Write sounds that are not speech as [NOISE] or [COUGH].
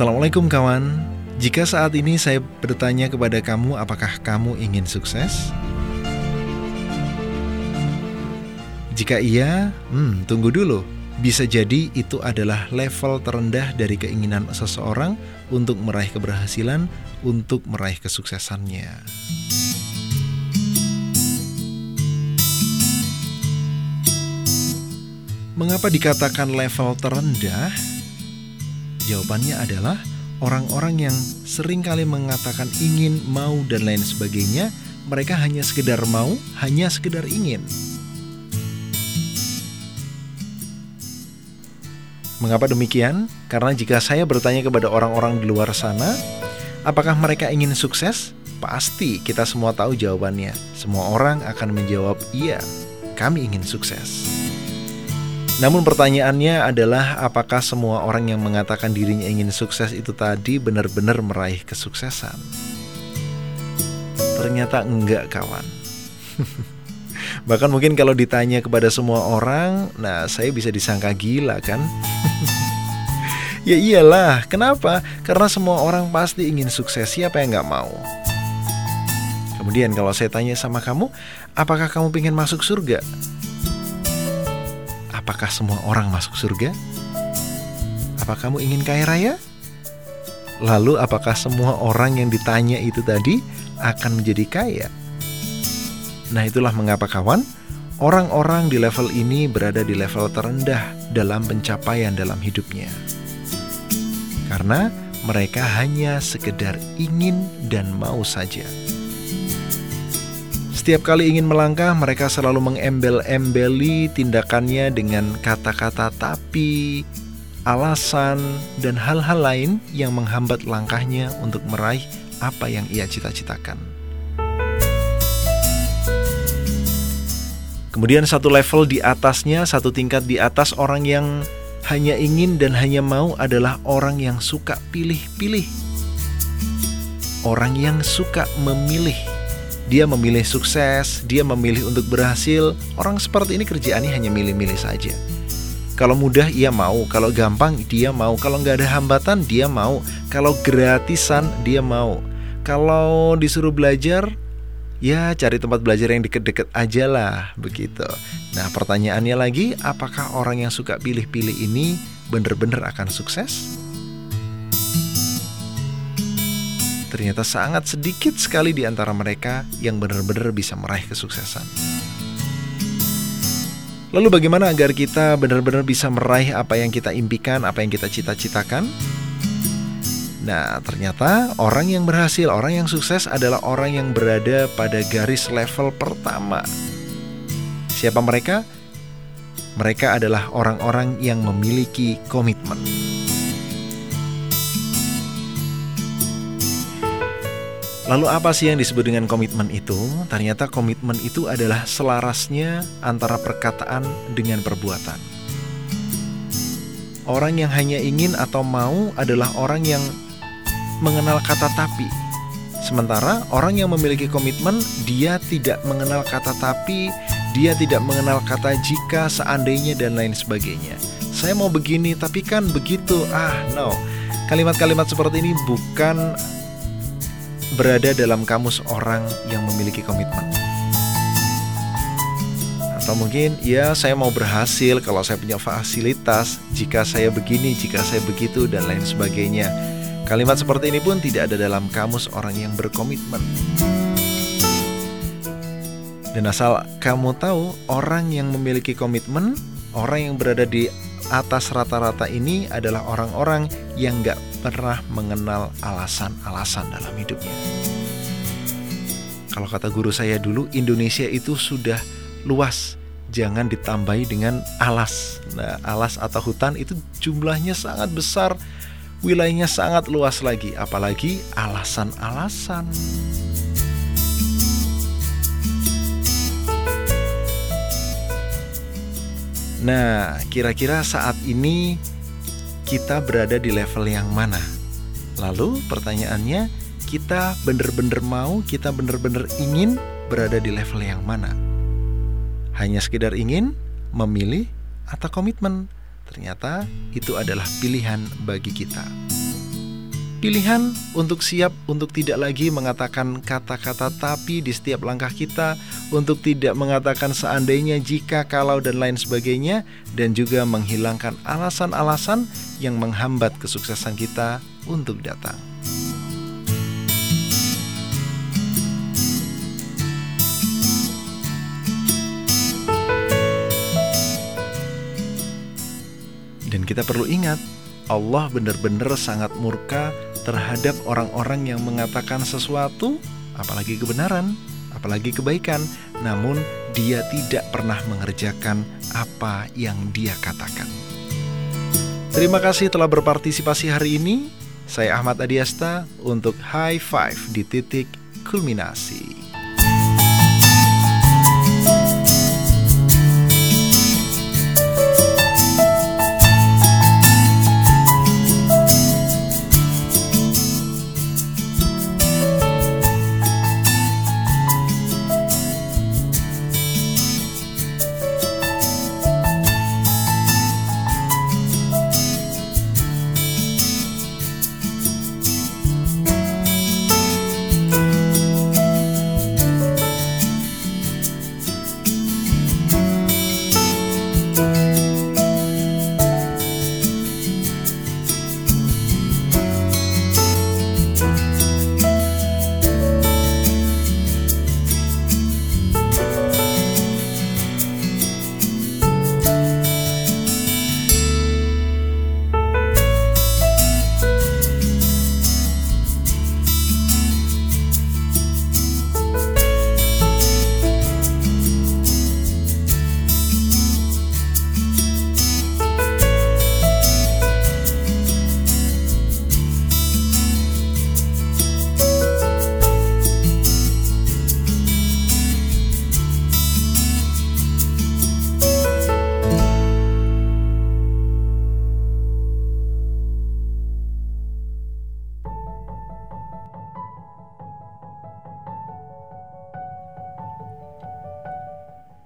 Assalamualaikum kawan. Jika saat ini saya bertanya kepada kamu, apakah kamu ingin sukses? Jika iya, hmm, tunggu dulu. Bisa jadi itu adalah level terendah dari keinginan seseorang untuk meraih keberhasilan, untuk meraih kesuksesannya. Mengapa dikatakan level terendah? Jawabannya adalah orang-orang yang sering kali mengatakan ingin, mau, dan lain sebagainya, mereka hanya sekedar mau, hanya sekedar ingin. Mengapa demikian? Karena jika saya bertanya kepada orang-orang di luar sana, apakah mereka ingin sukses? Pasti kita semua tahu jawabannya. Semua orang akan menjawab, "Iya, kami ingin sukses." Namun pertanyaannya adalah apakah semua orang yang mengatakan dirinya ingin sukses itu tadi benar-benar meraih kesuksesan? Ternyata enggak kawan. [LAUGHS] Bahkan mungkin kalau ditanya kepada semua orang, nah saya bisa disangka gila kan? [LAUGHS] ya iyalah, kenapa? Karena semua orang pasti ingin sukses, siapa yang nggak mau? Kemudian kalau saya tanya sama kamu, apakah kamu ingin masuk surga? Apakah semua orang masuk surga? Apa kamu ingin kaya raya? Lalu apakah semua orang yang ditanya itu tadi akan menjadi kaya? Nah itulah mengapa kawan, orang-orang di level ini berada di level terendah dalam pencapaian dalam hidupnya. Karena mereka hanya sekedar ingin dan mau saja. Setiap kali ingin melangkah, mereka selalu mengembel-embeli tindakannya dengan kata-kata tapi, alasan, dan hal-hal lain yang menghambat langkahnya untuk meraih apa yang ia cita-citakan. Kemudian satu level di atasnya, satu tingkat di atas orang yang hanya ingin dan hanya mau adalah orang yang suka pilih-pilih. Orang yang suka memilih dia memilih sukses, dia memilih untuk berhasil. Orang seperti ini kerjaannya hanya milih-milih saja. Kalau mudah ia mau, kalau gampang dia mau, kalau nggak ada hambatan dia mau, kalau gratisan dia mau. Kalau disuruh belajar, ya cari tempat belajar yang deket-deket aja lah, begitu. Nah pertanyaannya lagi, apakah orang yang suka pilih-pilih ini benar-benar akan sukses? Ternyata sangat sedikit sekali di antara mereka yang benar-benar bisa meraih kesuksesan. Lalu bagaimana agar kita benar-benar bisa meraih apa yang kita impikan, apa yang kita cita-citakan? Nah, ternyata orang yang berhasil, orang yang sukses adalah orang yang berada pada garis level pertama. Siapa mereka? Mereka adalah orang-orang yang memiliki komitmen. Lalu apa sih yang disebut dengan komitmen itu? Ternyata komitmen itu adalah selarasnya antara perkataan dengan perbuatan. Orang yang hanya ingin atau mau adalah orang yang mengenal kata tapi. Sementara orang yang memiliki komitmen, dia tidak mengenal kata tapi, dia tidak mengenal kata jika, seandainya, dan lain sebagainya. Saya mau begini, tapi kan begitu. Ah, no. Kalimat-kalimat seperti ini bukan berada dalam kamus orang yang memiliki komitmen. Atau mungkin ya saya mau berhasil kalau saya punya fasilitas, jika saya begini, jika saya begitu dan lain sebagainya. Kalimat seperti ini pun tidak ada dalam kamus orang yang berkomitmen. Dan asal kamu tahu, orang yang memiliki komitmen, orang yang berada di atas rata-rata ini adalah orang-orang yang gak pernah mengenal alasan-alasan dalam hidupnya. Kalau kata guru saya dulu, Indonesia itu sudah luas, jangan ditambahi dengan alas. Nah, alas atau hutan itu jumlahnya sangat besar, wilayahnya sangat luas lagi, apalagi alasan-alasan. Nah, kira-kira saat ini kita berada di level yang mana? Lalu pertanyaannya, kita benar-benar mau, kita benar-benar ingin berada di level yang mana? Hanya sekedar ingin, memilih, atau komitmen? Ternyata itu adalah pilihan bagi kita. Pilihan untuk siap untuk tidak lagi mengatakan kata-kata tapi di setiap langkah kita, untuk tidak mengatakan seandainya, jika, kalau, dan lain sebagainya, dan juga menghilangkan alasan-alasan yang menghambat kesuksesan kita untuk datang. Dan kita perlu ingat, Allah benar-benar sangat murka terhadap orang-orang yang mengatakan sesuatu, apalagi kebenaran, apalagi kebaikan, namun dia tidak pernah mengerjakan apa yang dia katakan. Terima kasih telah berpartisipasi hari ini. Saya Ahmad Adiasta untuk High Five di titik kulminasi.